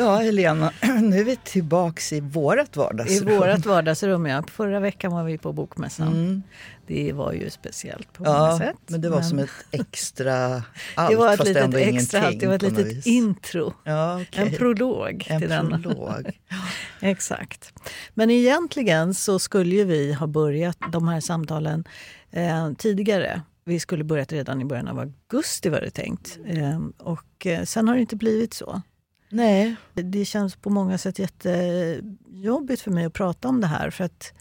Ja, Helena, nu är vi tillbaks i vårt vardagsrum. I vårt vardagsrum, ja. Förra veckan var vi på Bokmässan. Mm. Det var ju speciellt på ja, många sätt. men det var men... som ett extra allt, Det var ett fast litet extra allt. Det var ett litet intro. Ja, okay. En prolog en till prolog. Exakt. Men egentligen så skulle ju vi ha börjat de här samtalen eh, tidigare. Vi skulle börjat redan i början av augusti var det tänkt. Eh, och eh, sen har det inte blivit så. Nej. Det känns på många sätt jättejobbigt för mig att prata om det här. För att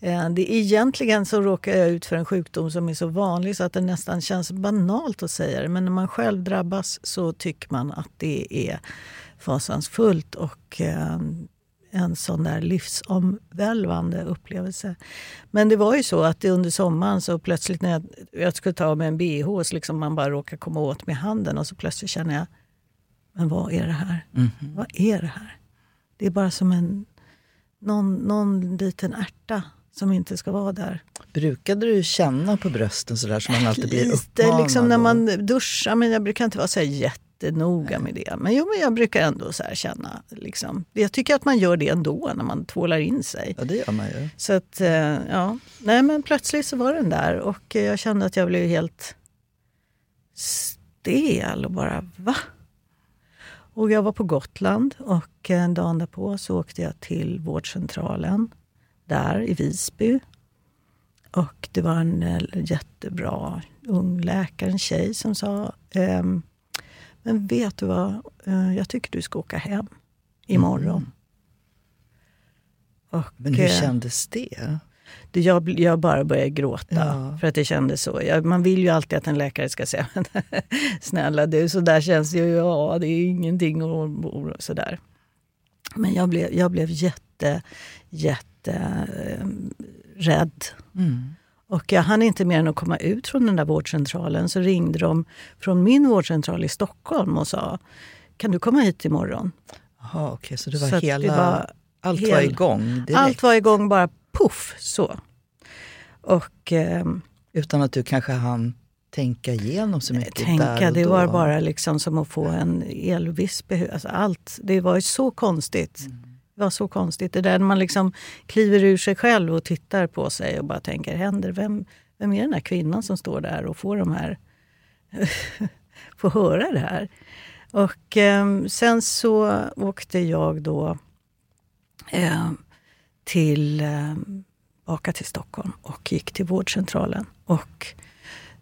eh, det, egentligen så råkar jag ut för en sjukdom som är så vanlig så att det nästan känns banalt att säga det. Men när man själv drabbas så tycker man att det är fasansfullt och eh, en sån där livsomvälvande upplevelse. Men det var ju så att under sommaren så plötsligt när jag, jag skulle ta av mig en bh så liksom man bara råkar komma åt med handen och så plötsligt känner jag men vad är det här? Mm. Vad är det här? Det är bara som en någon, någon liten ärta som inte ska vara där. Brukade du känna på brösten sådär som man alltid blir Lite, uppmanad? liksom när man duschar, men jag brukar inte vara så jättenoga med det. Men jo, men jag brukar ändå så känna, liksom. jag tycker att man gör det ändå när man tvålar in sig. Ja, det gör man ju. Så att, eh, ja. Nej, men plötsligt så var den där och jag kände att jag blev helt stel och bara, va? Och jag var på Gotland och en dag därpå så åkte jag till vårdcentralen där i Visby. Och det var en eh, jättebra ung läkare, en tjej som sa ehm, Men vet du vad, eh, jag tycker du ska åka hem imorgon. Mm. Och, Men hur eh, kändes det? Det jag, jag bara började gråta ja. för att det kändes så. Jag, man vill ju alltid att en läkare ska säga snälla du, så där känns det ju. Ja, det är ingenting och, och sådär. Men jag blev, jag blev jätte, jätte eh, rädd. Mm. Och jag hann inte mer än att komma ut från den där vårdcentralen så ringde de från min vårdcentral i Stockholm och sa Kan du komma hit imorgon? Jaha, okej, okay, så det var så hela... Var allt hel, var igång direkt? Allt var igång bara poff så. Och, eh, Utan att du kanske hann tänka igenom så mycket tänka, där och Det då. var bara liksom som att få en elvisp. Alltså allt, det var ju så konstigt. Mm. Det var så konstigt. Det där när man liksom kliver ur sig själv och tittar på sig och bara tänker, händer, vem, vem är den här kvinnan som står där och får de här får höra det här? Och eh, sen så åkte jag då eh, till, eh, baka till Stockholm och gick till vårdcentralen. Och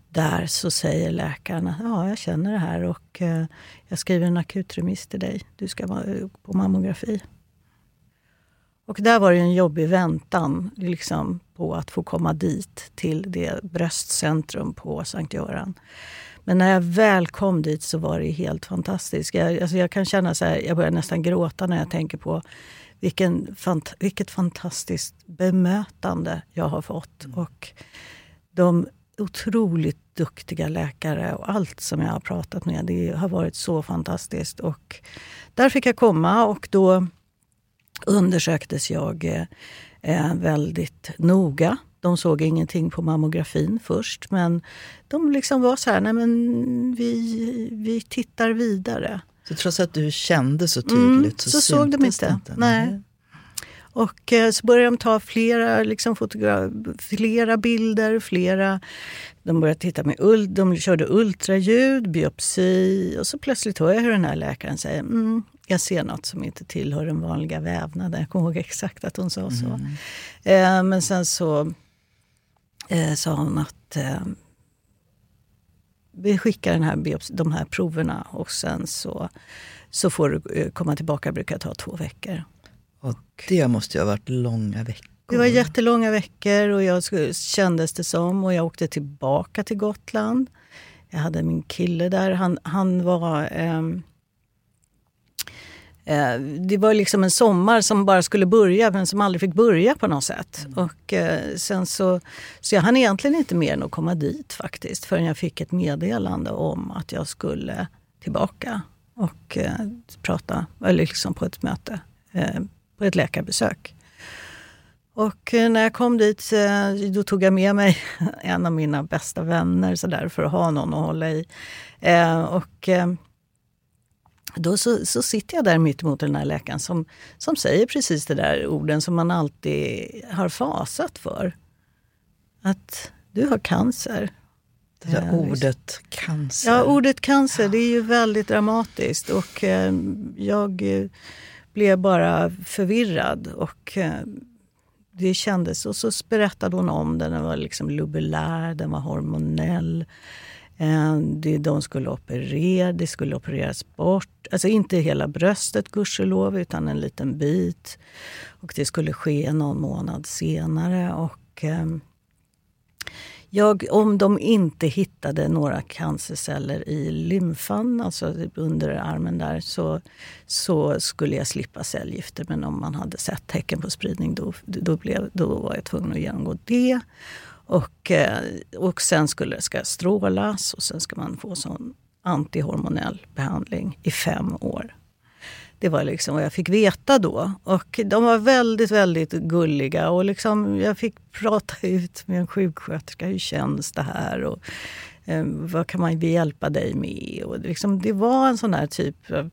där så säger läkaren att ja, jag känner det här och eh, jag skriver en akutremiss till dig. Du ska vara eh, på mammografi. Och där var det en jobbig väntan liksom, på att få komma dit till det bröstcentrum på Sankt Göran. Men när jag väl kom dit så var det helt fantastiskt. Jag, alltså jag kan känna så här, jag börjar nästan gråta när jag tänker på vilken, fant vilket fantastiskt bemötande jag har fått. Mm. Och de otroligt duktiga läkare och allt som jag har pratat med. Det har varit så fantastiskt. Och där fick jag komma och då undersöktes jag eh, väldigt noga. De såg ingenting på mammografin först men de liksom var så här, nej men vi, vi tittar vidare. Så trots att du kände så tydligt mm, så, så såg de inte. inte. Nej. Och eh, så började de ta flera, liksom flera bilder, flera... De började titta med ult, de körde ultraljud, biopsi och så plötsligt hör jag hur den här läkaren säger mm, jag ser något som inte tillhör den vanliga vävnaden. Jag kommer ihåg exakt att hon sa så. Mm. Eh, men sen så eh, sa hon att eh, vi skickar den här de här proverna och sen så, så får du eh, komma tillbaka. Brukar ta två veckor. Och det måste ju ha varit långa veckor. Det var jättelånga veckor och jag kändes det som. Och jag åkte tillbaka till Gotland. Jag hade min kille där. Han, han var... Eh, det var liksom en sommar som bara skulle börja men som aldrig fick börja på något sätt. Mm. Och, eh, sen så, så jag hann egentligen inte mer än att komma dit faktiskt förrän jag fick ett meddelande om att jag skulle tillbaka och eh, prata, eller liksom på ett möte eh, på ett läkarbesök. Och eh, när jag kom dit eh, då tog jag med mig en av mina bästa vänner så där, för att ha någon att hålla i. Eh, och då så, så sitter jag där mitt emot den här läkaren som, som säger precis det där orden som man alltid har fasat för. Att du har cancer. Det där ordet cancer. Ja, ordet cancer det är ju väldigt dramatiskt. Och eh, jag eh, blev bara förvirrad. Och eh, det kändes... Och så berättade hon om den. Den var liksom lubulär, den var hormonell. Eh, det, de skulle operera, det skulle opereras bort. Alltså inte hela bröstet gudskelov, utan en liten bit. Och det skulle ske någon månad senare. Och, eh, jag, om de inte hittade några cancerceller i lymfan, alltså under armen där, så, så skulle jag slippa cellgifter. Men om man hade sett tecken på spridning då, då, blev, då var jag tvungen att genomgå det. Och, eh, och sen skulle det ska strålas och sen ska man få sån antihormonell behandling i fem år. Det var liksom vad jag fick veta då. Och de var väldigt, väldigt gulliga. Och liksom jag fick prata ut med en sjuksköterska. Hur känns det här? Och, Eh, vad kan man hjälpa dig med? Och liksom, det var en sån här typ av...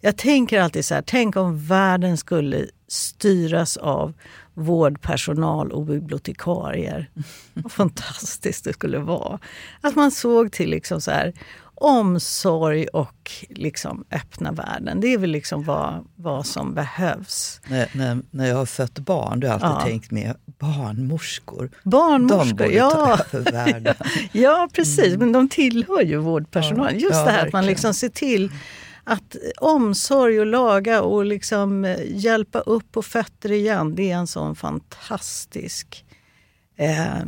Jag tänker alltid så här, tänk om världen skulle styras av vårdpersonal och bibliotekarier. Vad fantastiskt det skulle vara. Att man såg till liksom så här, omsorg och liksom öppna världen. Det är väl liksom vad, vad som behövs. När, när, när jag har fött barn, du har alltid ja. tänkt med barnmorskor. Barnmorskor, de borde ja. ta över världen. ja, precis. Mm. Men de tillhör ju vårdpersonal. Just ja, det här att man liksom ser till att omsorg och laga och liksom eh, hjälpa upp på fötter igen, det är en sån fantastisk eh,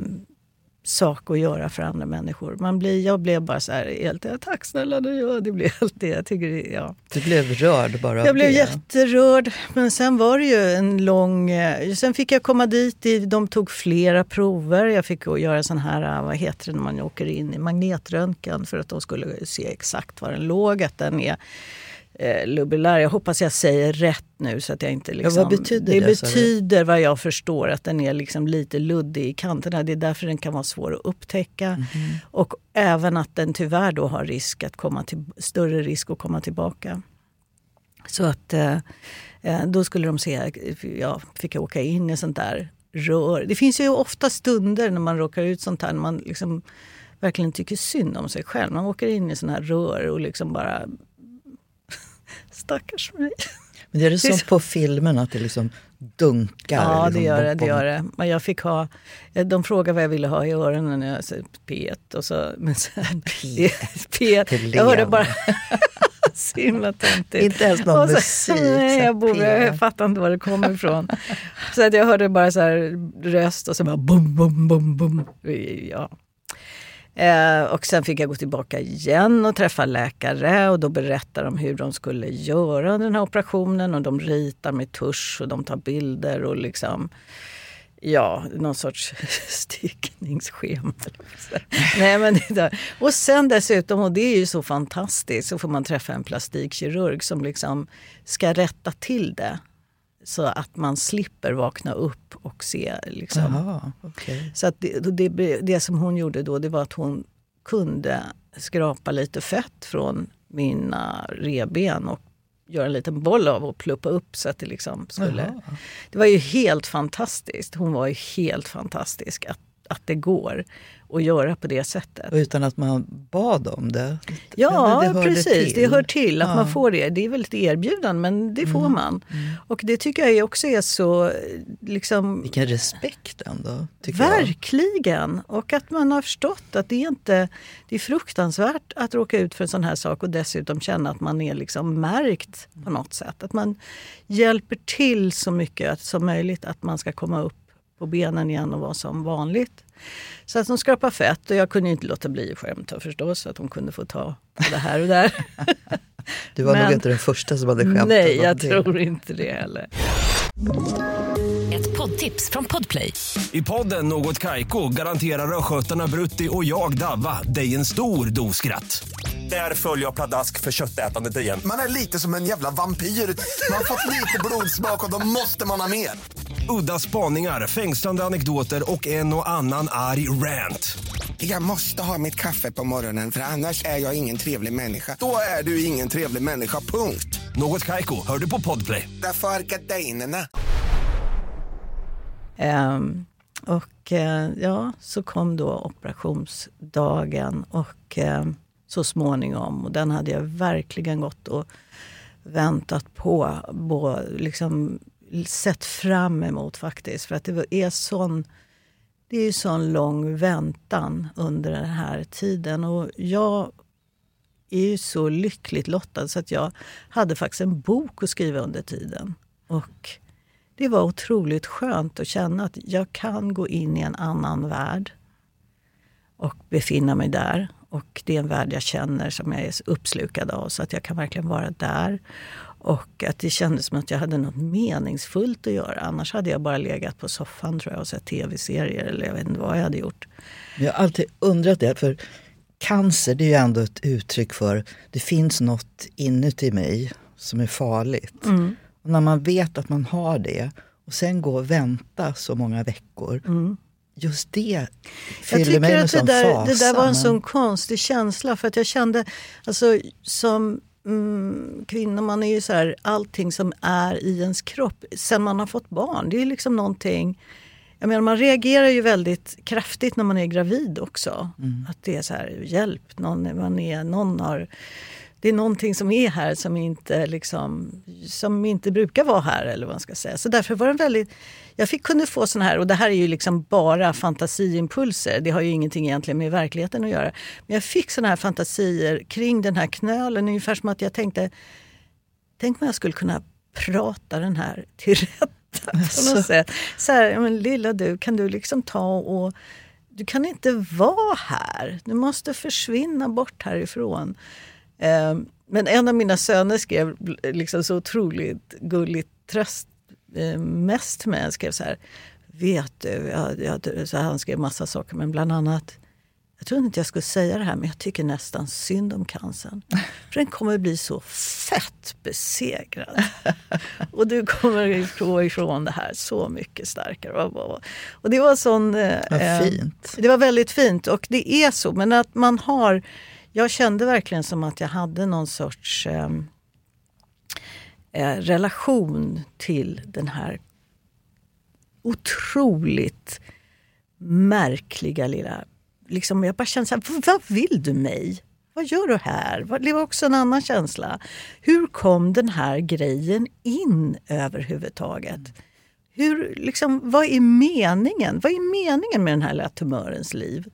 sak att göra för andra människor. Man blir, jag blev bara så här, helt, tack snälla du, ja, det blev helt det. Jag tycker, ja. Du blev rörd bara Jag blev det. jätterörd. Men sen var det ju en lång... Eh, sen fick jag komma dit, de tog flera prover. Jag fick göra sån här, eh, vad heter det när man åker in i magnetröntgen för att de skulle se exakt var den låg. Att den är eh, lubulär. Jag hoppas jag säger rätt nu så att jag inte... Liksom, ja, vad betyder det? Det betyder vad jag förstår att den är liksom lite luddig i kanterna. Det är därför den kan vara svår att upptäcka. Mm -hmm. Och även att den tyvärr då har risk att komma till, större risk att komma tillbaka. Så att eh, eh då skulle de se, ja, fick jag åka in i sånt där rör. Det finns ju ofta stunder när man råkar ut sånt här, när man liksom verkligen tycker synd om sig själv. Man åker in i såna här rör och liksom bara Stackars mig. Men är det som på filmen att det liksom dunkar? Ja, liksom, det gör det. det, gör det. Men jag fick ha, de frågade vad jag ville ha i öronen. Jag sa P1 och så... Men sen, P1. P1. Jag hörde bara... så himla töntigt. Inte ens någon så, musik. Nej, jag, borde, jag fattar inte var det kommer ifrån. så att jag hörde bara så här röst och så bara bum, bum, bum, bum. Ja. Eh, och sen fick jag gå tillbaka igen och träffa läkare och då berättar de hur de skulle göra den här operationen och de ritar med tusch och de tar bilder och liksom Ja, någon sorts stickningsschema. Nej, men det och sen dessutom, och det är ju så fantastiskt, så får man träffa en plastikkirurg som liksom ska rätta till det så att man slipper vakna upp och se. Liksom. Aha, okay. Så att det, det, det, som hon gjorde då det var att hon kunde skrapa lite fett från mina reben och göra en liten boll av och pluppa upp så att det liksom skulle... Aha. Det var ju helt fantastiskt. Hon var ju helt fantastisk att, att det går att göra på det sättet. utan att man bad om det? Ja, det precis. Till. Det hör till att ja. man får det. Det är väl ett erbjudande, men det får mm. man. Mm. Och det tycker jag också är så... Liksom, Vilken respekt ändå. Verkligen! Jag. Och att man har förstått att det är inte... Det är fruktansvärt att råka ut för en sån här sak och dessutom känna att man är liksom märkt på något sätt. Att man hjälper till så mycket som möjligt att man ska komma upp på benen igen och vara som vanligt. Så att hon skrapade fett och jag kunde inte låta bli att skämta förstås. Så att hon kunde få ta på det här och där. du var Men, nog inte den första som hade skämtat Nej, jag det. tror inte det heller. Ett poddtips från Podplay. I podden Något Kaiko garanterar östgötarna Brutti och jag, Davva, dig en stor dos skratt. Där följer jag pladask för köttätandet igen. Man är lite som en jävla vampyr. Man har fått lite blodsmak och då måste man ha mer. Udda spaningar, fängslande anekdoter och en och annan arg rant. Jag måste ha mitt kaffe på morgonen för annars är jag ingen trevlig människa. Då är du ingen trevlig människa, punkt. Något Kaiko, hör du på Podplay. Därför är gardinerna. Um, och uh, ja, så kom då operationsdagen och uh, så småningom. Och den hade jag verkligen gått och väntat på. Bo, liksom, sett fram emot faktiskt. För att det är sån, det är sån lång väntan under den här tiden. Och jag är ju så lyckligt lottad så att jag hade faktiskt en bok att skriva under tiden. Och det var otroligt skönt att känna att jag kan gå in i en annan värld och befinna mig där. Och det är en värld jag känner som jag är uppslukad av så att jag kan verkligen vara där. Och att det kändes som att jag hade något meningsfullt att göra. Annars hade jag bara legat på soffan tror jag och sett tv-serier eller jag vet inte vad jag hade gjort. Jag har alltid undrat det, för cancer det är ju ändå ett uttryck för det finns något inuti mig som är farligt. Mm. Och när man vet att man har det och sen gå och vänta så många veckor. Mm. Just det fyller mig med att sån det där, fasa. det där var en sån konstig känsla. För att jag kände, alltså som mm, kvinna, man är ju så här, allting som är i ens kropp sen man har fått barn. Det är liksom någonting jag menar, man reagerar ju väldigt kraftigt när man är gravid också. Mm. Att det är så här, hjälp, någon, man är, någon har det är någonting som är här som inte, liksom, som inte brukar vara här. eller vad man ska säga. Så därför var det väldigt... Jag fick, kunde få såna här, och det här är ju liksom bara fantasiimpulser. Det har ju ingenting egentligen med verkligheten att göra. Men jag fick såna här fantasier kring den här knölen. Ungefär som att jag tänkte, tänk om jag skulle kunna prata den här till rätta. På något sätt. Så här, men lilla du, kan du liksom ta och du kan inte vara här. Du måste försvinna bort härifrån. Eh, men en av mina söner skrev liksom så otroligt gulligt tröst mest till mig. Han skrev så här, vet du, jag, jag, så han skrev massa saker men bland annat jag trodde inte jag skulle säga det här, men jag tycker nästan synd om cancern. För den kommer bli så fett besegrad. Och du kommer gå ifrån det här så mycket starkare. Och det var sån... Vad fint. Det var väldigt fint och det är så. Men att man har jag kände verkligen som att jag hade någon sorts eh, relation till den här otroligt märkliga lilla... Liksom jag bara kände så här, vad vill du mig? Vad gör du här? Det var också en annan känsla. Hur kom den här grejen in överhuvudtaget? Hur, liksom, vad är meningen? Vad är meningen med den här lilla tumörens liv?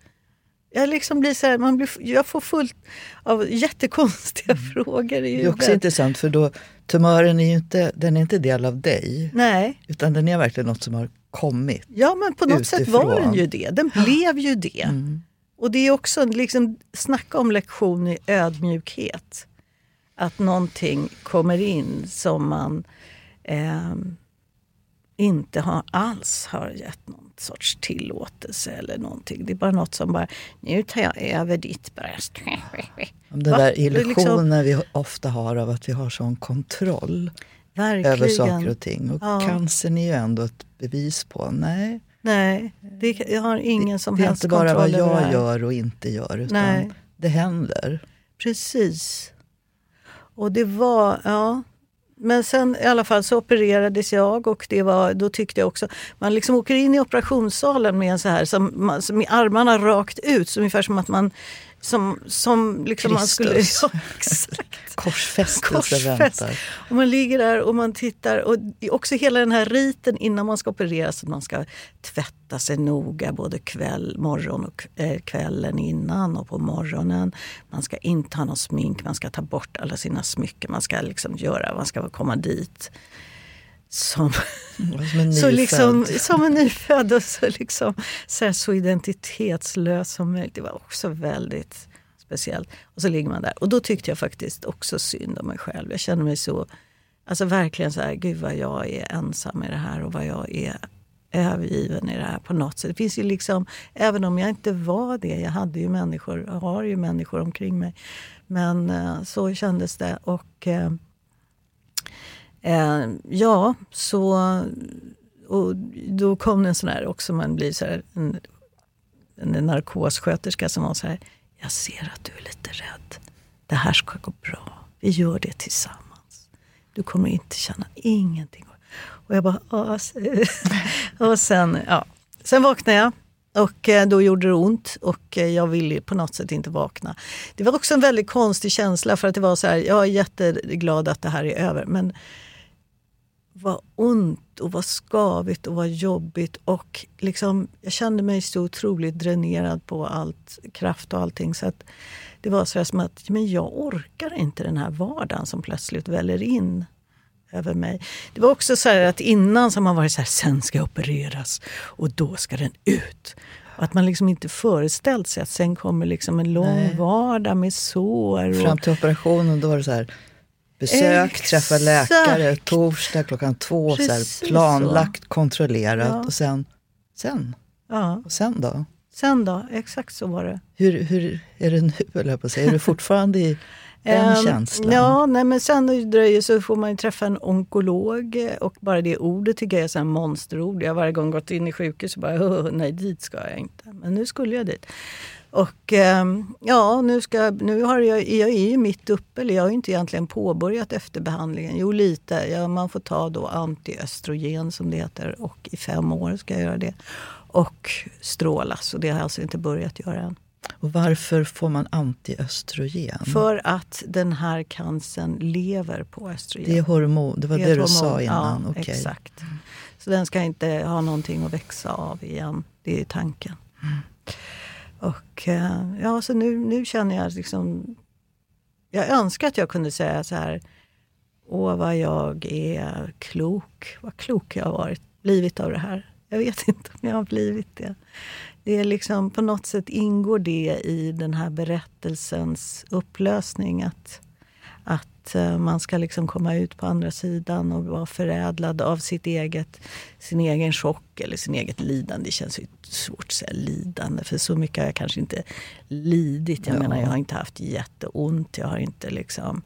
Jag, liksom blir så här, man blir, jag får fullt av jättekonstiga frågor i Det är också intressant för då, tumören är ju inte, den är inte del av dig. Nej. Utan den är verkligen något som har kommit Ja men på något utifrån. sätt var den ju det. Den blev ju det. Mm. Och det är också, liksom, snacka om lektion i ödmjukhet. Att någonting kommer in som man eh, inte har, alls har gett någon sorts tillåtelse eller någonting. Det är bara något som bara, nu tar jag över ditt bröst. Den där illusionen liksom, vi ofta har av att vi har sån kontroll verkligen. över saker och ting. Och ja. cancern är ju ändå ett bevis på, nej. Nej, det, jag har ingen som helst kontroll Det är inte bara vad jag gör och inte gör, utan nej. det händer. Precis. Och det var, ja, men sen i alla fall så opererades jag och det var, då tyckte jag också... Man liksom åker in i operationssalen med en så här, som, med armarna rakt ut, så ungefär som att man som, som liksom man skulle... Ja, Korsfästelse väntar. Och man ligger där och man tittar. Och också hela den här riten innan man ska opereras. Att man ska tvätta sig noga både kväll, morgon och äh, kvällen innan och på morgonen. Man ska inte ha någon smink, man ska ta bort alla sina smycken. Man ska liksom göra, man ska komma dit som, som en så liksom, som en nyfödd och så, liksom, så, här, så identitetslös som möjligt. Det var också väldigt speciellt. Och så ligger man där. Och då tyckte jag faktiskt också synd om mig själv. Jag kände mig så, alltså verkligen så här, gud vad jag är ensam i det här och vad jag är övergiven i det här på något sätt. Det finns ju liksom, även om jag inte var det, jag hade ju människor, jag har ju människor omkring mig. Men uh, så kändes det. Och uh, Eh, ja, så och då kom det en sån här också, man blir så här, en, en narkossköterska som var så här, jag ser att du är lite rädd. Det här ska gå bra. Vi gör det tillsammans. Du kommer inte känna ingenting. Och jag bara, och sen, ja. sen vaknade jag. Och eh, då gjorde det ont och eh, jag ville på något sätt inte vakna. Det var också en väldigt konstig känsla för att det var så här, jag är jätteglad att det här är över men vad ont och vad skavigt och vad jobbigt. Och liksom, jag kände mig så otroligt dränerad på allt kraft och allting. Så att det var så som att men jag orkar inte den här vardagen som plötsligt väller in över mig. Det var också så att innan så har man varit så här, sen ska jag opereras och då ska den ut. Och att man liksom inte föreställt sig att sen kommer liksom en lång Nej. vardag med sår. Och... Fram till operationen då var det så här, besök, Exakt. träffa läkare, torsdag klockan två, så här, planlagt, så. kontrollerat ja. och sen, sen? Ja. Och sen då? Sen då? Exakt så var det. Hur, hur är det nu, höll jag på att säga? Är du fortfarande i den um, känslan? Ja, nej, men sen dröjer så får man träffa en onkolog och bara det ordet tycker jag är ett monsterord. Jag har varje gång gått in i sjukhus och bara nej dit ska jag inte. Men nu skulle jag dit. Och um, ja, nu, ska, nu har jag, jag är ju mitt uppe, eller jag har inte egentligen påbörjat efterbehandlingen. Jo, lite. Ja, man får ta då antiöstrogen som det heter och i fem år ska jag göra det. Och strålas och det har jag alltså inte börjat göra än. Och varför får man antiöstrogen? För att den här cancern lever på östrogen. Det är hormon, det var det, det du hormon. sa innan. Ja, okay. exakt. Så den ska inte ha någonting att växa av igen. Det är tanken. Mm. Och eh, ja, så nu, nu känner jag liksom... Jag önskar att jag kunde säga så här. Åh, vad jag är klok. Vad klok jag har varit, blivit av det här. Jag vet inte om jag har blivit det. Det är liksom, på något sätt ingår det i den här berättelsens upplösning. Att, att eh, man ska liksom komma ut på andra sidan och vara förädlad av sitt eget, sin egen chock eller sin eget lidande. Det känns ju svårt att säga lidande, för så mycket har jag kanske inte lidit. Jag ja. menar, jag har inte haft jätteont. Jag har inte liksom...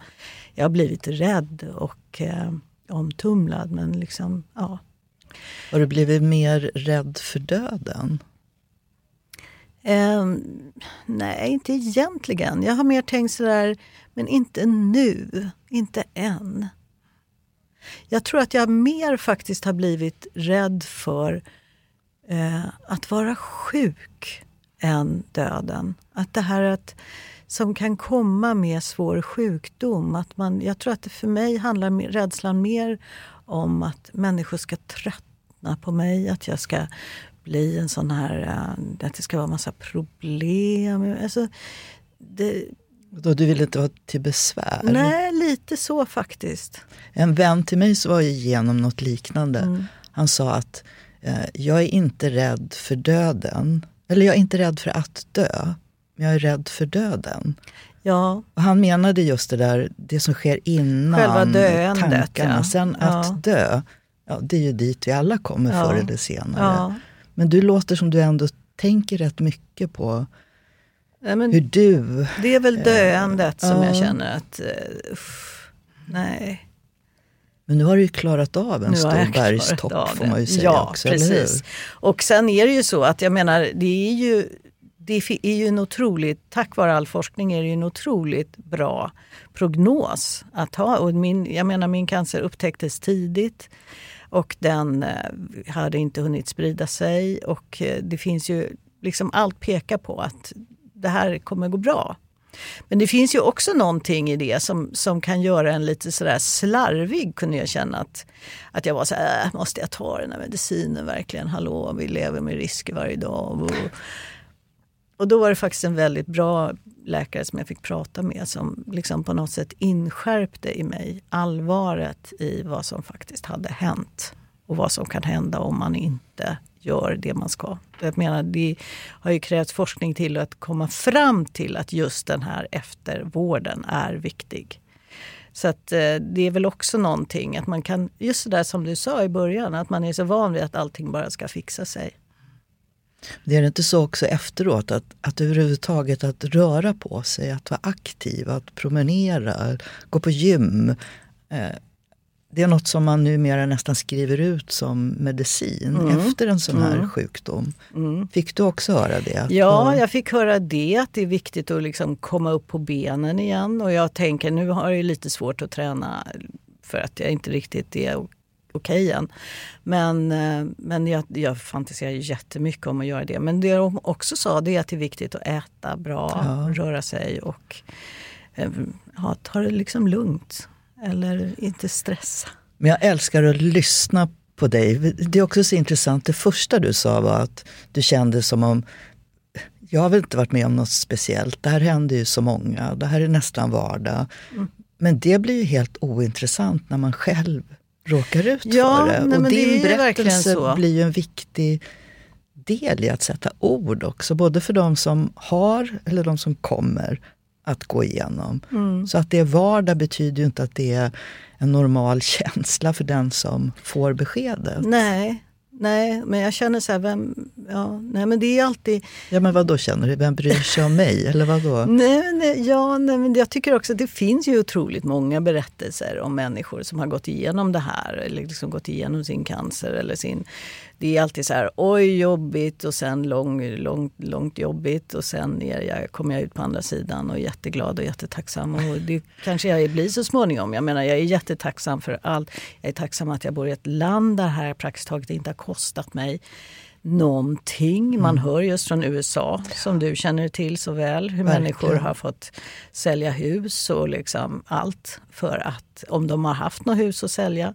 Jag har blivit rädd och eh, omtumlad, men liksom, ja. Har du blivit mer rädd för döden? Eh, nej, inte egentligen. Jag har mer tänkt sådär, men inte nu. Inte än. Jag tror att jag mer faktiskt har blivit rädd för eh, att vara sjuk än döden. Att det här att, som kan komma med svår sjukdom. Att man, jag tror att det för mig handlar rädslan mer om att människor ska tröttna på mig. Att jag ska bli en sån här... Eh, att det ska vara massa problem. Alltså, det, då du vill inte vara till besvär? Nej, lite så faktiskt. En vän till mig som var igenom något liknande. Mm. Han sa att jag är inte rädd för döden. Eller jag är inte rädd för att dö. Men jag är rädd för döden. Ja. Och han menade just det där, det som sker innan Själva döendet, tankarna. Ja. Sen att ja. dö, ja, det är ju dit vi alla kommer ja. förr eller senare. Men du låter som du ändå tänker rätt mycket på ja, hur du... Det är väl eh, döendet äh, som jag känner att, uh, nej. Men nu har du ju klarat av en nu stor bergstopp får man ju säga ja, också, precis. Och sen är det ju så att jag menar, det är ju det är ju en otroligt, tack vare all forskning är det ju en otroligt bra prognos att ha. Och min, jag menar min cancer upptäcktes tidigt och den eh, hade inte hunnit sprida sig. Och eh, det finns ju, liksom allt pekar på att det här kommer gå bra. Men det finns ju också någonting i det som, som kan göra en lite sådär slarvig, kunde jag känna. Att, att jag var så här, äh, måste jag ta den här medicinen verkligen? Hallå, vi lever med risker varje dag. Och, och då var det faktiskt en väldigt bra läkare som jag fick prata med som liksom på något sätt inskärpte i mig allvaret i vad som faktiskt hade hänt. Och vad som kan hända om man inte gör det man ska. Jag menar, det har ju krävts forskning till att komma fram till att just den här eftervården är viktig. Så att, eh, det är väl också någonting att man kan, just det där som du sa i början, att man är så van vid att allting bara ska fixa sig. Det är det inte så också efteråt att, att överhuvudtaget att röra på sig, att vara aktiv, att promenera, gå på gym. Eh, det är något som man numera nästan skriver ut som medicin Mm. efter en sån här sjukdom. Fick du också höra det? Ja, jag fick höra det, att det är viktigt att liksom komma upp på benen igen. Och jag tänker, nu har jag lite svårt att träna för att jag inte riktigt är okej än. Men, eh, men jag, jag fantiserar jättemycket om att göra det. Men det de också sa det är att det är viktigt att äta bra, röra sig och eh, ja, ta det liksom lugnt. Eller inte stressa. Men jag älskar att lyssna på dig. Det är också så intressant. Det första du sa var att du kände som om jag har väl inte varit med om något speciellt. Det här händer ju så många. Det här är nästan vardag. Mm. Men det blir ju helt ointressant när man själv råkar ut Ja, för det. nej, och det din verkligen berättelse blir ju en viktig del i att sätta ord också. Både för de som har eller de som kommer att gå igenom. Mm. Så att det är vardag betyder ju inte att det är en normal känsla för den som får beskedet. Nej, nej, men jag känner så här, vem, ja, nej men det är alltid Ja men vad då känner du? Vem bryr sig om mig? Eller vad då? Nej, nej, ja, nej, men jag tycker också att det finns ju otroligt många berättelser om människor som har gått igenom det här eller liksom gått igenom sin cancer eller sin... Det är alltid så här, oj jobbigt och sen lång, långt, långt jobbigt och sen är jag, kommer jag ut på andra sidan och är jätteglad och jättetacksam. Och det kanske jag blir så småningom. Jag menar, jag är jättetacksam för allt. Jag är tacksam att jag bor i ett land där det här praktiskt taget inte har kostat mig någonting. Man hör just från USA, som du känner till så väl, hur Verkligen. människor har fått sälja hus och liksom allt för att, om de har haft något hus att sälja.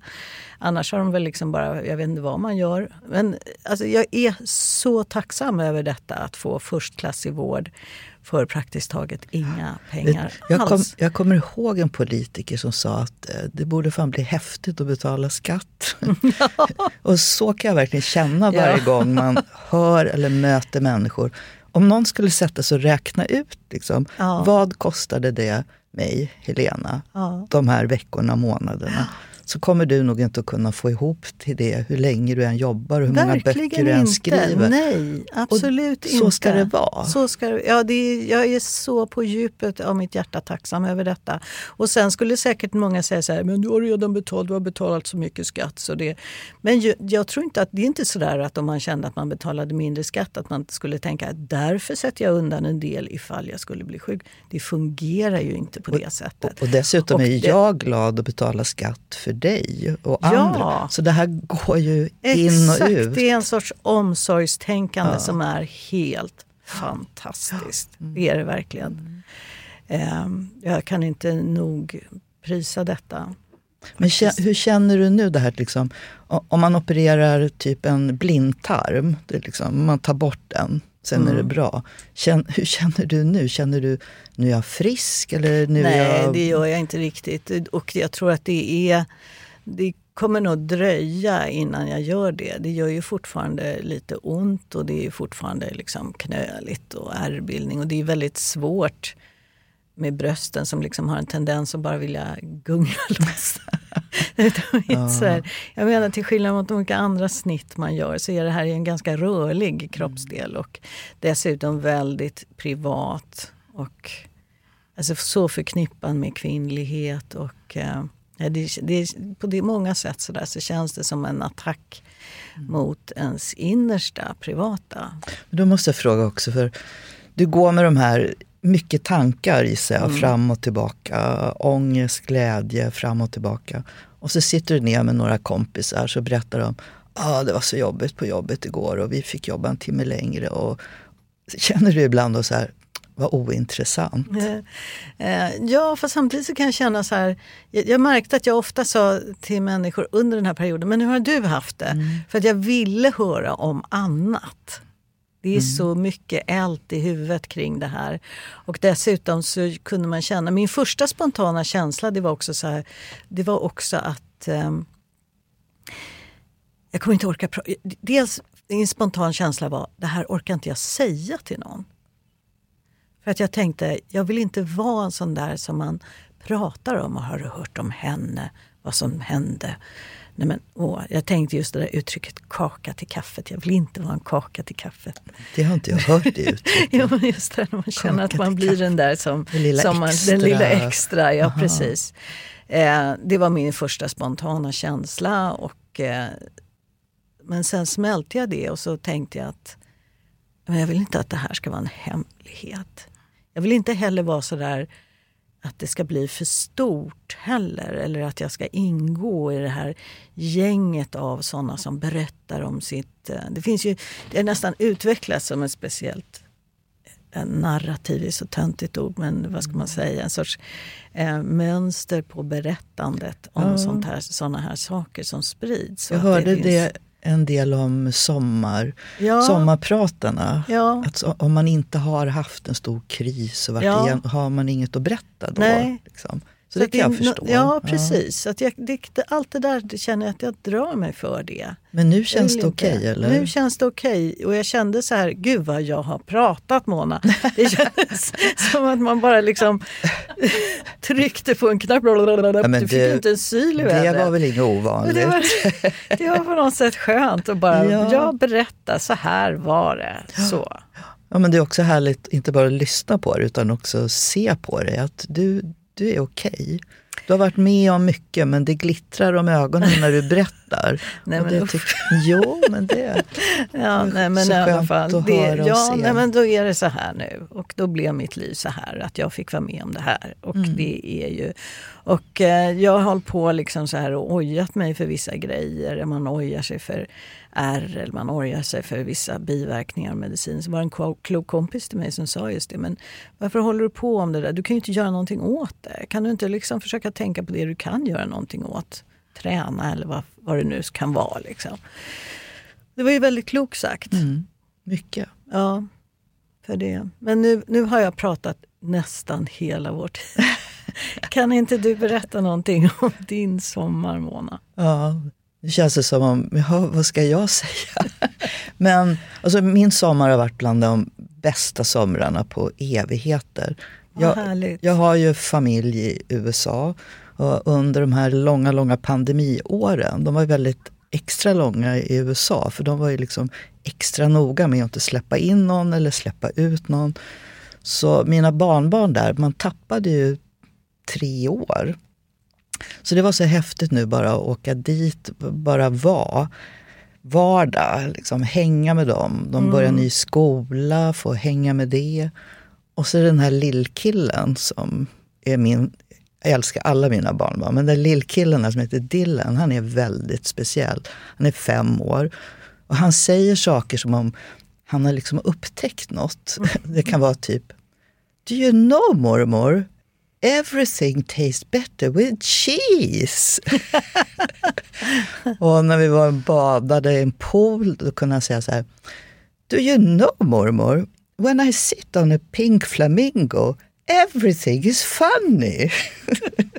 Annars har de väl liksom bara, jag vet inte vad man gör. Men alltså, jag är så tacksam över detta, att få förstklassig vård för praktiskt taget inga pengar Jag, kom, alls. jag kommer ihåg en politiker som sa att eh, det borde fan bli häftigt att betala skatt. och så kan jag verkligen känna varje Ja. gång man hör eller möter människor. Om någon skulle sätta sig och räkna ut, liksom, Ja. vad kostade det mig, Helena, de här veckorna, månaderna. Så kommer du nog inte att kunna få ihop till det hur länge du än jobbar och hur många böcker Verkligen du än skriver. Nej, absolut Och inte. så ska det vara. Så ska det, ja, det är, jag är så på djupet av mitt hjärta tacksam över detta. Och sen skulle säkert många säga så här, men du har redan betalt, du har betalat så mycket skatt. Så det, men ju, jag tror inte att det är inte så där att om man kände att man betalade mindre skatt att man skulle tänka att därför sätter jag undan en del ifall jag skulle bli sjuk. Det fungerar ju inte på det sättet. Och, och dessutom Och är det- jag glad att betala skatt för dig och Ja. andra. Så det här går ju in och Exakt, ut. det är en sorts omsorgstänkande som är helt fantastiskt. Det är det verkligen. Ehm, Jag kan inte nog prisa detta. Men hur känner du nu det här, liksom, om man opererar typ en blindtarm, det liksom, man tar bort den, sen är Mm. det bra. Känn, hur känner du nu? Känner du, nu är jag frisk? Eller nu är Nej, jag... det gör jag inte riktigt. Och jag tror att det är... Det kommer nog dröja innan jag gör det. Det gör ju fortfarande lite ont och det är fortfarande liksom knöligt och ärrbildning. Och det är väldigt svårt med brösten som liksom har en tendens att bara vilja gunga loss. Här. Jag menar till skillnad mot olika andra snitt man gör så är det här en ganska rörlig kroppsdel och dessutom väldigt privat. Och alltså så förknippad med kvinnlighet och eh, ja, det, det, på det många sätt så, där, så känns det som en attack mot ens innersta privata. Då måste jag fråga också, för du går med de här mycket tankar gissar jag, fram och tillbaka. Ångest, glädje, fram och tillbaka. Och så sitter du ner med några kompisar så berättar de ah, det var så jobbigt på jobbet igår och vi fick jobba en timme längre. Och känner du ibland då så här, vad ointressant. Eh, Ja, för samtidigt så kan jag känna så här. Jag, jag märkte att jag ofta sa till människor under den här perioden, men hur har du haft det? För att jag ville höra om annat. Det är så mycket eld i huvudet kring det här. Och dessutom så kunde man känna, min första spontana känsla det var också så här, det var också att ehm, jag kommer inte orka prata. Dels en spontan känsla var, det här orkar inte jag säga till någon. För att jag tänkte, jag vill inte vara en sån där som man pratar om och har hört om henne, vad som hände Nej men, åh, jag tänkte just det där uttrycket kaka till kaffet. Jag vill inte vara en kaka till kaffet. Det har inte jag hört det uttrycket. jo, men just det när man känner Kaka att man blir kaffet. den där som, Det lilla som man, extra. den lilla extra. Ja, Aha. precis. Eh, det var min första spontana känsla. Och, eh, men sen smälte jag det och så tänkte jag att men jag vill inte att det här ska vara en hemlighet. Jag vill inte heller vara så där att det ska bli för stort heller. Eller att jag ska ingå i det här gänget av sådana som berättar om sitt... eh, Det finns ju, det är nästan utvecklat som ett speciellt en narrativ är så töntigt ord, men vad ska man säga? En sorts eh, mönster på berättandet om Ja. sånt här, såna här saker som sprids. Jag hörde finns- det en del om sommar, Ja. sommarpratarna. Ja. Att om man inte har haft en stor kris så vart Ja. igen, har man inget att berätta då. Liksom. Så, det att kan jag förstå. Ja, precis. Så att jag, det, det, allt det där det känner jag att jag drar mig för det. Men nu känns det okej eller? Nu känns det okej. Och jag kände så här, gud vad jag har pratat Mona. Det kändes som att man bara liksom tryckte på en knapp. men du fick det- inte en syl i det vädret. var väl inget ovanligt? det, var, det var på något sätt skönt att bara, Ja. jag berättar, så här var det. Så. Ja, men det är också härligt, inte bara att lyssna på det utan också se på det. Att du, du är okej. Du har varit med om mycket men det glittrar om ögonen när du berättar. Nej, Och men det tyck- jo, men det... Ja, nej, men så i alla fall. att Det, höra och ja, se. nej, men då är det så här nu. Och då blev mitt liv så här, att jag fick vara med om det här. Och Mm. det är ju... Och eh, jag har hållit på liksom så här och ojat mig för vissa grejer. Man ojar sig för ärr eller man ojar sig för vissa biverkningar av medicin. Så var det en klok kompis till mig som sa just det. Men varför håller du på om det där? Du kan ju inte göra någonting åt det. Kan du inte liksom försöka tänka på det du kan göra någonting åt? Träna eller vad, vad det nu kan vara. Liksom. Det var ju väldigt klokt sagt. Mm, mycket. Ja, för det. Men nu, nu har jag pratat nästan hela vår tid. Kan inte du berätta någonting om din sommar, Mona? Ja, det känns det som om, jaha, vad ska jag säga? Men alltså, min sommar har varit bland de bästa somrarna på evigheter. Jag, jag har ju familj i USA och under de här långa, långa pandemiåren, de var ju väldigt extra långa i USA för de var ju liksom extra noga med att inte släppa in någon eller släppa ut någon. Så mina barnbarn där, man tappade ju tre år. Så det var så häftigt nu bara att åka dit, bara vara vardag, liksom hänga med dem. De börjar ny skola, få hänga med det. Och så den här lillkillen som är min, jag älskar alla mina barnbarn, men den lillkillen som heter Dylan, han är väldigt speciell. Han är fem år och han säger saker som om han har liksom upptäckt något. Det kan vara typ, Do you know mormor? Everything tastes better with cheese. och när vi var och badade i en pool, då kunde han säga så här. Do you know mormor? When I sit on a pink flamingo, everything is funny.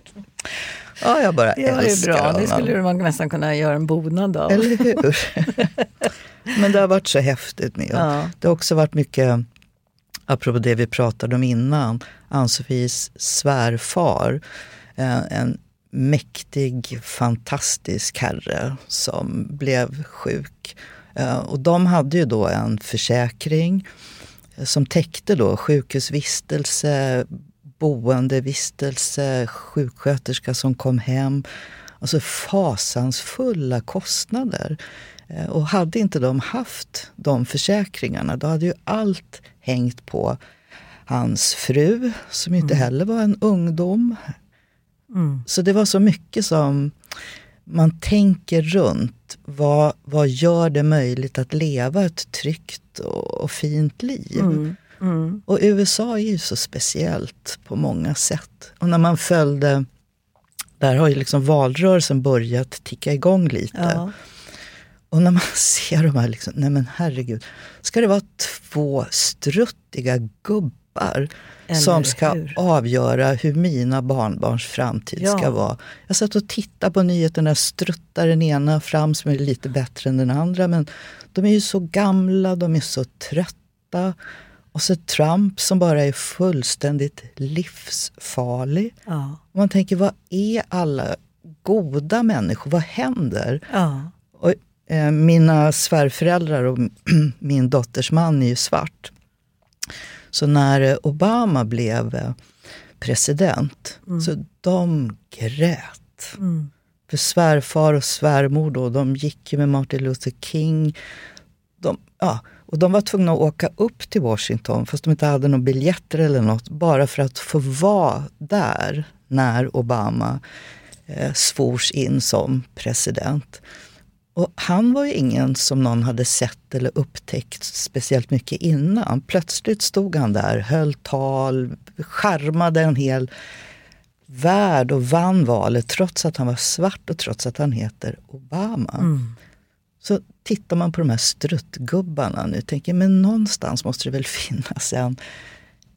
ja, jag bara Det var ju älskar bra. honom. Det skulle man nästan kunna göra en bonad av. Eller hur? Men det har varit så häftigt med. Ja. Det har också varit mycket, apropå det vi pratade om innan, Ann-Sofies svärfar. Eh, en mäktig, fantastisk herre som blev sjuk. Eh, och de hade ju då en försäkring eh, som täckte då sjukhusvistelse, boendevistelse, sjuksköterska som kom hem. Alltså fasansfulla kostnader. Och hade inte de haft de försäkringarna då hade ju allt hängt på hans fru som inte heller var en ungdom. Så det var så mycket som man tänker runt. Vad, vad gör det möjligt att leva ett tryggt och, och fint liv? Mm. Och USA är ju så speciellt på många sätt. Och när man följde, där har ju liksom valrörelsen börjat ticka igång lite. Ja. Och när man ser de här, liksom, nej men herregud, ska det vara två struttiga gubbar Eller som ska hur? avgöra hur mina barnbarns framtid Ja. ska vara? Jag satt och tittade på nyheterna, struttar den ena fram som är lite bättre än den andra, men de är ju så gamla, de är så trötta. Och så Trump som bara är fullständigt livsfarlig. Ja. Man tänker, vad är alla goda människor? Vad händer? Ja. Och, eh, mina svärföräldrar och min dotters man är ju svart. Så när Obama blev eh, president, så de grät. Mm. För svärfar och svärmor då, de gick ju med Martin Luther King. De, ja, och de var tvungna att åka upp till Washington, fast de inte hade några biljetter eller något, bara för att få vara där när Obama eh, svors in som president. Och han var ju ingen som någon hade sett eller upptäckt speciellt mycket innan. Plötsligt stod han där, höll tal, charmade en hel värld och vann valet trots att han var svart och trots att han heter Obama. Mm. Så tittar man på de här struttgubbarna nu tänker men någonstans måste det väl finnas en,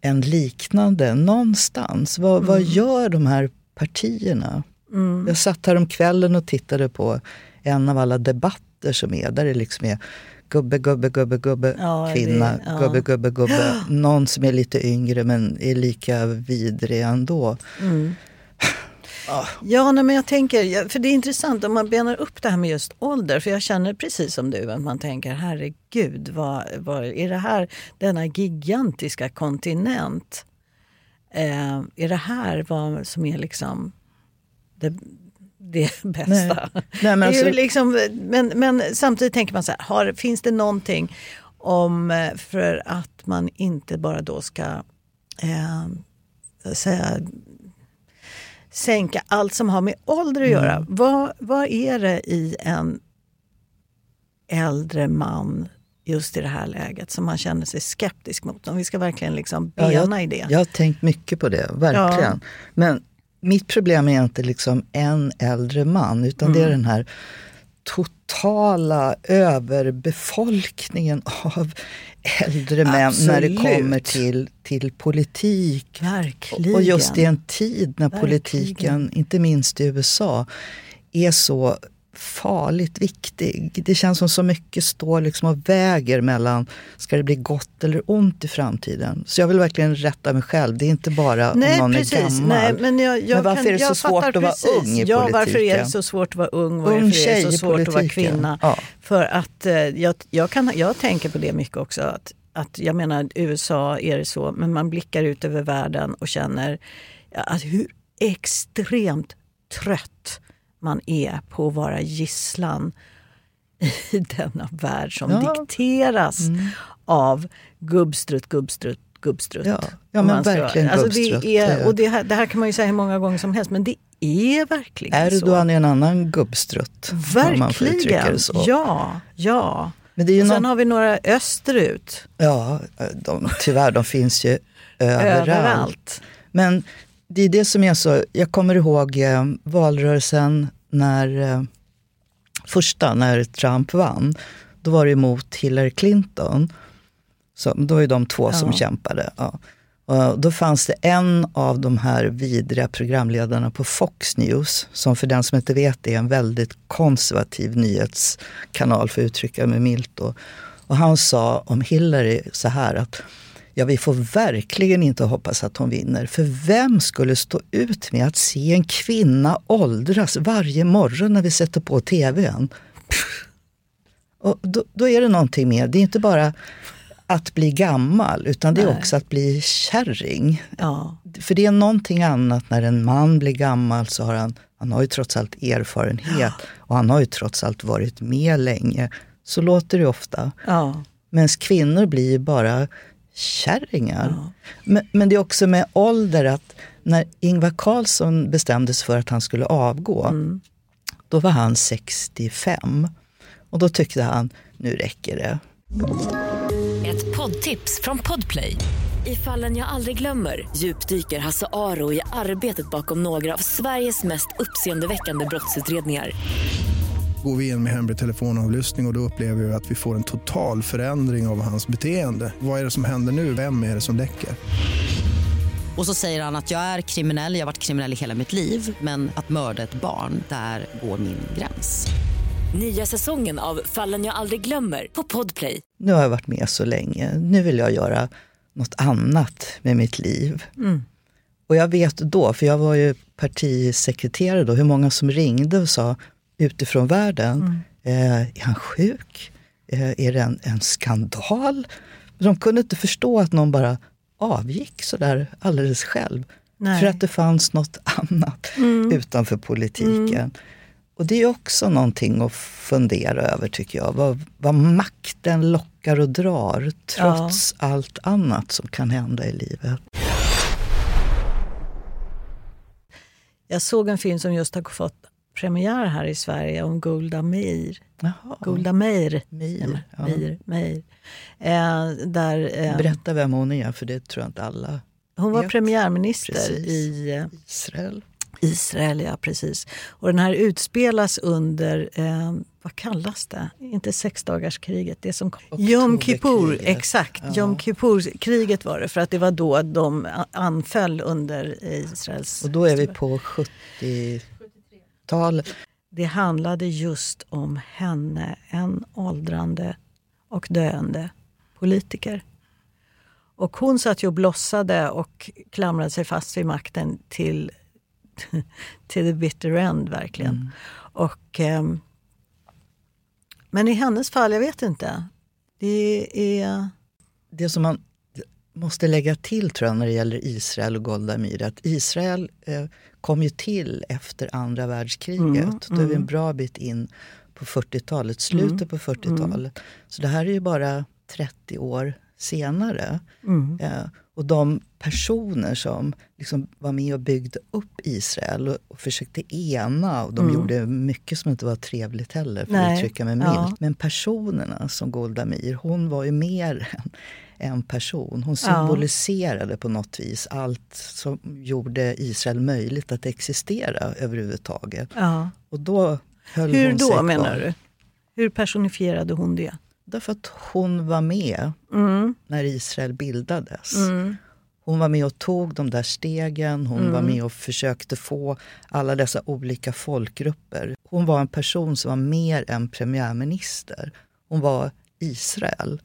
en liknande. Någonstans. Vad, vad gör de här partierna? Mm. Jag satt här om kvällen och tittade på en av alla debatter som är. Där det liksom är gubbe, gubbe, gubbe, gubbe, Ja, kvinna, ja. gubbe, gubbe, gubbe. Någon som är lite yngre men är lika vidrig ändå. Ja, nej, men jag tänker, för det är intressant om man benar upp det här med just ålder. För jag känner precis som du, att man tänker herregud, vad, vad är det här, denna gigantiska kontinent? Eh, är det här vad som är liksom det, det bästa? Nej. Nej, men det är ju alltså- liksom, men, men samtidigt tänker man så här, har, finns det någonting om, eh, för att man inte bara då ska eh, säga, sänka allt som har med ålder att göra. Mm. Vad, vad är det i en äldre man just i det här läget som man känner sig skeptisk mot? Om vi ska verkligen liksom Ja, bena jag, i det. Jag har tänkt mycket på det, verkligen. Men mitt problem är inte liksom en äldre man, utan Mm. det är den här totala överbefolkningen av äldre män när det Absolut. kommer till, till politik. Verkligen. Och just i en tid när Verkligen. politiken, inte minst i USA, är så farligt viktig. Det känns som så mycket står liksom och väger mellan, ska det bli gott eller ont i framtiden? Så jag vill verkligen rätta mig själv. Det är inte bara om Nej, någon precis. är gammal. Nej, men jag, jag Men varför kan, är det så svårt att vara ung i Ja, varför är det politiken? så svårt att vara ung? Varför Ung är det så svårt att vara politiken. kvinna? Ja. För att eh, jag, jag, kan, jag tänker på det mycket också. Att, att jag menar, USA är det så, men man blickar ut över världen och känner att hur extremt trött man är på att vara gisslan i denna värld som Ja. Mm. dikteras av gubbstrutt, gubbstrutt, gubbstrutt. Ja. Ja, men verkligen alltså gubbstrutt. det, är, och det, här, det här kan man ju säga hur många gånger som helst, men det är verkligen så. Erdogan är en annan gubbstrutt. Verkligen. Ja, ja. Men det är ju Och sen någon- har vi några österut. Ja, de, tyvärr, de finns ju överallt. Överallt. Men det är det som är så, jag kommer ihåg eh, valrörelsen när eh, första, när Trump vann. Då var det emot Hillary Clinton. Så, då är de två som Ja. kämpade. Ja. Och då fanns det en av de här vidriga programledarna på Fox News, som för den som inte vet är en väldigt konservativ nyhetskanal, för att uttrycka mig milt. Då. Och han sa om Hillary så här att Ja, vi får verkligen inte hoppas att hon vinner. För vem skulle stå ut med att se en kvinna åldras varje morgon när vi sätter på tvn? Och då, då är det någonting med, det är inte bara att bli gammal, utan det är Nej. också att bli kärring. Ja. För det är någonting annat när en man blir gammal så har han, han har ju trots allt erfarenhet och han har ju trots allt varit med länge. Så låter det ofta. Ja. Medan kvinnor blir ju bara kärringar. Men, men det är också med ålder att när Ingvar Carlsson bestämde sig för att han skulle avgå, då var han 65. Och då tyckte han, nu räcker det. Ett poddtips från Podplay. I fallen jag aldrig glömmer djupdyker Hasse Aro i arbetet bakom några av Sveriges mest uppseendeväckande brottsutredningar. Går vi in med hemlig telefonavlyssning och, och då upplever vi att vi får en total förändring av hans beteende. Vad är det som händer nu? Vem är det som läcker? Och så säger han att jag är kriminell, jag har varit kriminell i hela mitt liv men att mörda ett barn, där går min gräns. Nya säsongen av Fallen jag aldrig glömmer på Podplay. Nu har jag varit med så länge, nu vill jag göra något annat med mitt liv. Och jag vet då, för jag var ju partisekreterare då, hur många som ringde och sa utifrån världen, eh, är han sjuk? Eh, är det en, en skandal? De kunde inte förstå att någon bara avgick sådär alldeles själv. Nej. För att det fanns något annat utanför politiken. Och det är också någonting att fundera över tycker jag. Vad, vad makten lockar och drar trots allt annat som kan hända i livet. Jag såg en film som just har fått premiär här i Sverige om Golda Meir. Jaha. Golda Meir. Meir, ja. Meir, Meir. Eh, där, eh, Berätta vem hon är, för det tror jag inte alla hon var vet. premiärminister Precis. i eh, Israel. Israel, ja precis. Och den här utspelas under, eh, vad kallas det? Inte sexdagarskriget, det som Jom Kippur, exakt. Ja. Jom Kippur-kriget var det, för att det var då de anföll under Israels... Och då är vi på 70-talet. Det handlade just om henne, en åldrande och döende politiker. Och hon satt ju och blossade och klamrade sig fast vid makten till, till the bitter end, verkligen. Och, ehm, men i hennes fall, jag vet inte. Det är... Det som man måste lägga till tror jag när det gäller Israel och Golda Meir, att Israel eh, kom ju till efter andra världskriget. Då är vi en bra bit in på 40-talet, slutet på 40-talet. Så det här är ju bara 30 år senare. Eh, och de personer som liksom var med och byggde upp Israel och, och försökte ena, och de gjorde mycket som inte var trevligt heller, för Nej. att uttrycka mig milt. Ja. Men personerna som Golda Meir, hon var ju mer än en person. Hon Ja. symboliserade på något vis allt som gjorde Israel möjligt att existera överhuvudtaget. Ja. Och då höll Hur hon sig då kvar. menar du? Hur personifierade hon det? Därför att hon var med Mm. när Israel bildades. Hon var med och tog de där stegen, hon var med och försökte få alla dessa olika folkgrupper. Hon var en person som var mer än premiärminister. Hon var Israel.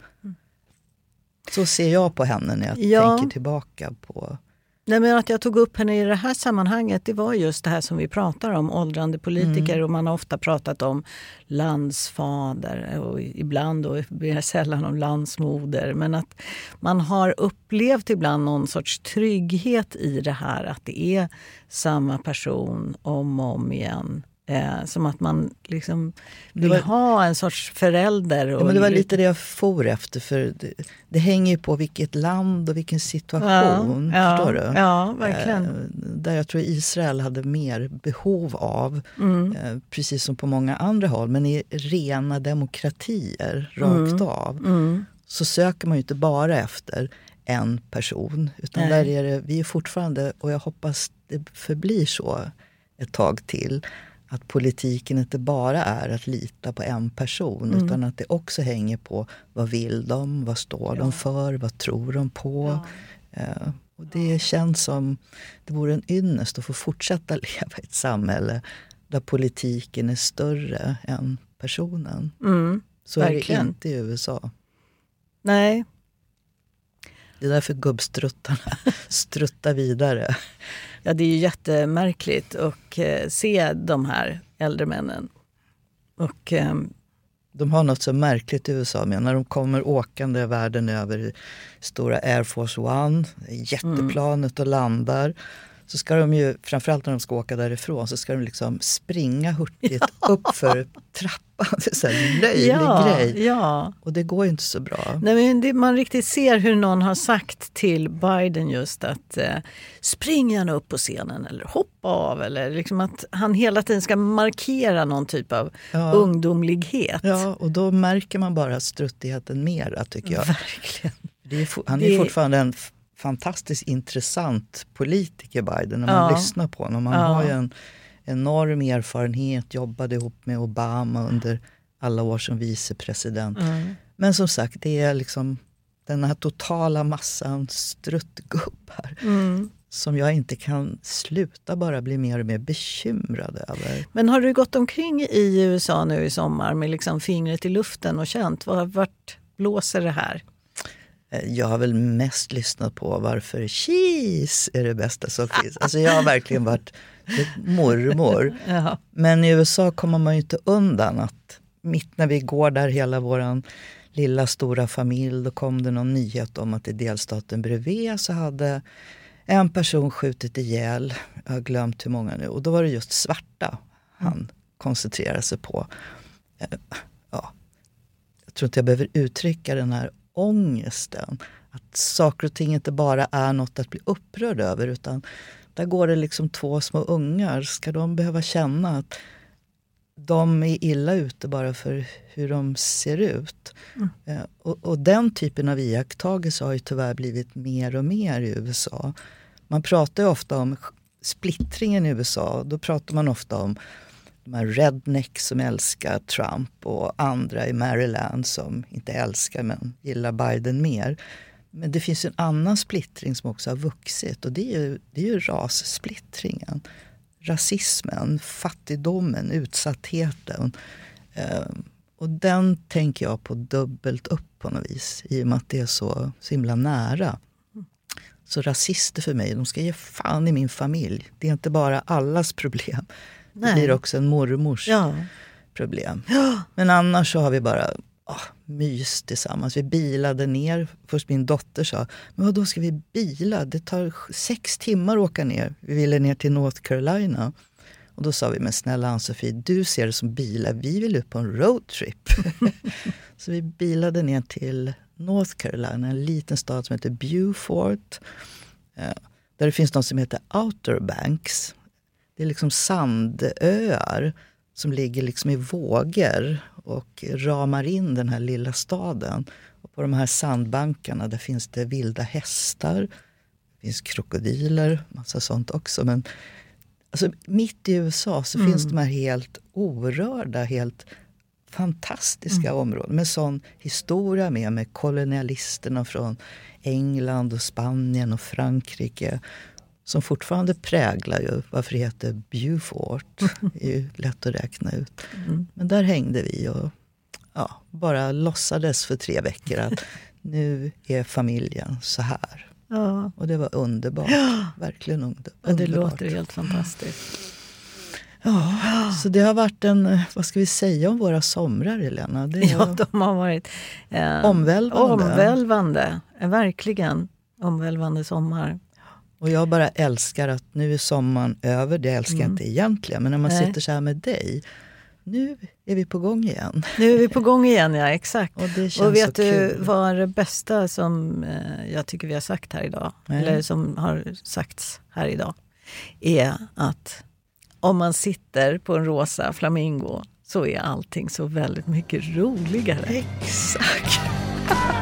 Så ser jag på henne när jag Ja. tänker tillbaka på... Nej, men att jag tog upp henne i det här sammanhanget det var just det här som vi pratar om, åldrande politiker. Och man har ofta pratat om landsfader och ibland och mer sällan om landsmoder. Men att man har upplevt ibland någon sorts trygghet i det här att det är samma person om och om igen. Eh, som att man liksom vill var- ha en sorts förälder. Ja, Och men det var lite det jag for efter, för det, det hänger ju på vilket land och vilken situation. ja, förstår du? Ja, verkligen. Eh, där jag tror Israel hade mer behov av, Mm. eh, precis som på många andra håll, men i rena demokratier rakt Mm. av, så söker man ju inte bara efter en person. Utan Nej. där är det, vi är fortfarande, och jag hoppas det förblir så ett tag till, att politiken inte bara är att lita på en person Mm. utan att det också hänger på vad vill de, vad står de för, vad tror de på. Eh, och det känns som det vore en ynnest att få fortsätta leva i ett samhälle där politiken är större än personen. Mm. Så är Verkligen. det inte i USA. Nej, Det är därför gubbstruttarna struttar vidare. Ja, det är ju jättemärkligt att eh, se de här äldre männen. Och, eh, De har något så märkligt i USA med när de kommer åkande världen över i stora Air Force One, jätteplanet och landar. Så ska de ju, framförallt när de ska åka därifrån, så ska de liksom springa hurtigt upp för trappan. Det är här löjlig ja, grej. ja. Och det går ju inte så bra. Nej, men det, man riktigt ser hur någon har sagt till Biden just att eh, spring gärna upp på scenen eller hoppa av. Eller liksom att han hela tiden ska markera någon typ av Ja. ungdomlighet. Ja, och då märker man bara struttigheten mera tycker jag. Verkligen. Är, han är Det- fortfarande en fantastiskt intressant politiker Biden när man Ja. lyssnar på honom. Han Ja. har ju en enorm erfarenhet, jobbade ihop med Obama under alla år som vicepresident. Mm. Men som sagt, det är liksom den här totala massan struttgubbar Mm. som jag inte kan sluta bara bli mer och mer bekymrad över. Men har du gått omkring i USA nu i sommar med liksom fingret i luften och känt var, vart blåser det här? Eh, jag har väl mest lyssnat på varför cheese är det bästa som finns. Alltså jag har verkligen varit mormor. Ja. Men i USA kommer man ju inte undan att mitt när vi går där hela våran lilla stora familj, då kom det någon nyhet om att i delstaten bredvid så hade en person skjutit ihjäl, jag har glömt hur många nu, och då var det just svarta han koncentrerade sig på. Eh, Ja, jag tror inte jag behöver uttrycka den här ångesten. Att saker och ting inte bara är något att bli upprörd över utan där går det liksom två små ungar. Ska de behöva känna att de är illa ute bara för hur de ser ut? Eh, Och, och den typen av iakttagelser har ju tyvärr blivit mer och mer i USA. Man pratar ofta om splittringen i USA. Då pratar man ofta om de här rednecks som älskar Trump och andra i Maryland som inte älskar men gillar Biden mer. Men det finns en annan splittring som också har vuxit och det är ju, det är ju rassplittringen. Rasismen, fattigdomen, utsattheten. Ehm, och den tänker jag på dubbelt upp på något vis i och med att det är så, så himla nära. Så rasister för mig, de ska ge fan i min familj. Det är inte bara allas problem. Det Nej. blir också en mormors Ja. problem. Men annars så har vi bara ah, mys tillsammans. Vi bilade ner. Först min dotter sa, men då ska vi bila? Det tar sex timmar att åka ner. Vi ville ner till North Carolina. Och då sa vi, men snälla Ann-Sofie, du ser det som bilar. Vi vill ut på en roadtrip. så vi bilade ner till North Carolina, en liten stad som heter Beaufort. Eh, Där det finns något som heter Outer Banks. Det är liksom sandöar som ligger liksom i vågor och ramar in den här lilla staden. Och på de här sandbankarna där finns det vilda hästar, det finns krokodiler, massa sånt också. Men alltså, mitt i USA så finns de här helt orörda, helt fantastiska områden med sån historia med, med kolonialisterna från England och Spanien och Frankrike som fortfarande präglar ju varför det heter Beaufort. Det är ju lätt att räkna ut. Men där hängde vi och ja, bara låtsades för tre veckor att nu är familjen så här. Ja. Och det var underbart. Verkligen under, Ja, det underbart. låter helt fantastiskt. Ja, så det har varit en, vad ska vi säga om våra somrar Helena? Det Ja, de har varit eh, Omvälvande. omvälvande. Verkligen omvälvande sommar. Och jag bara älskar att nu är sommaren över, det älskar jag inte egentligen. Men när man Nej. sitter så här med dig, nu är vi på gång igen. Nu är vi på gång igen, ja exakt. Och det känns Och vet så du kul. vad det bästa som eh, jag tycker vi har sagt här idag, Nej. eller som har sagts här idag, är att om man sitter på en rosa flamingo så är allting så väldigt mycket roligare. Exakt.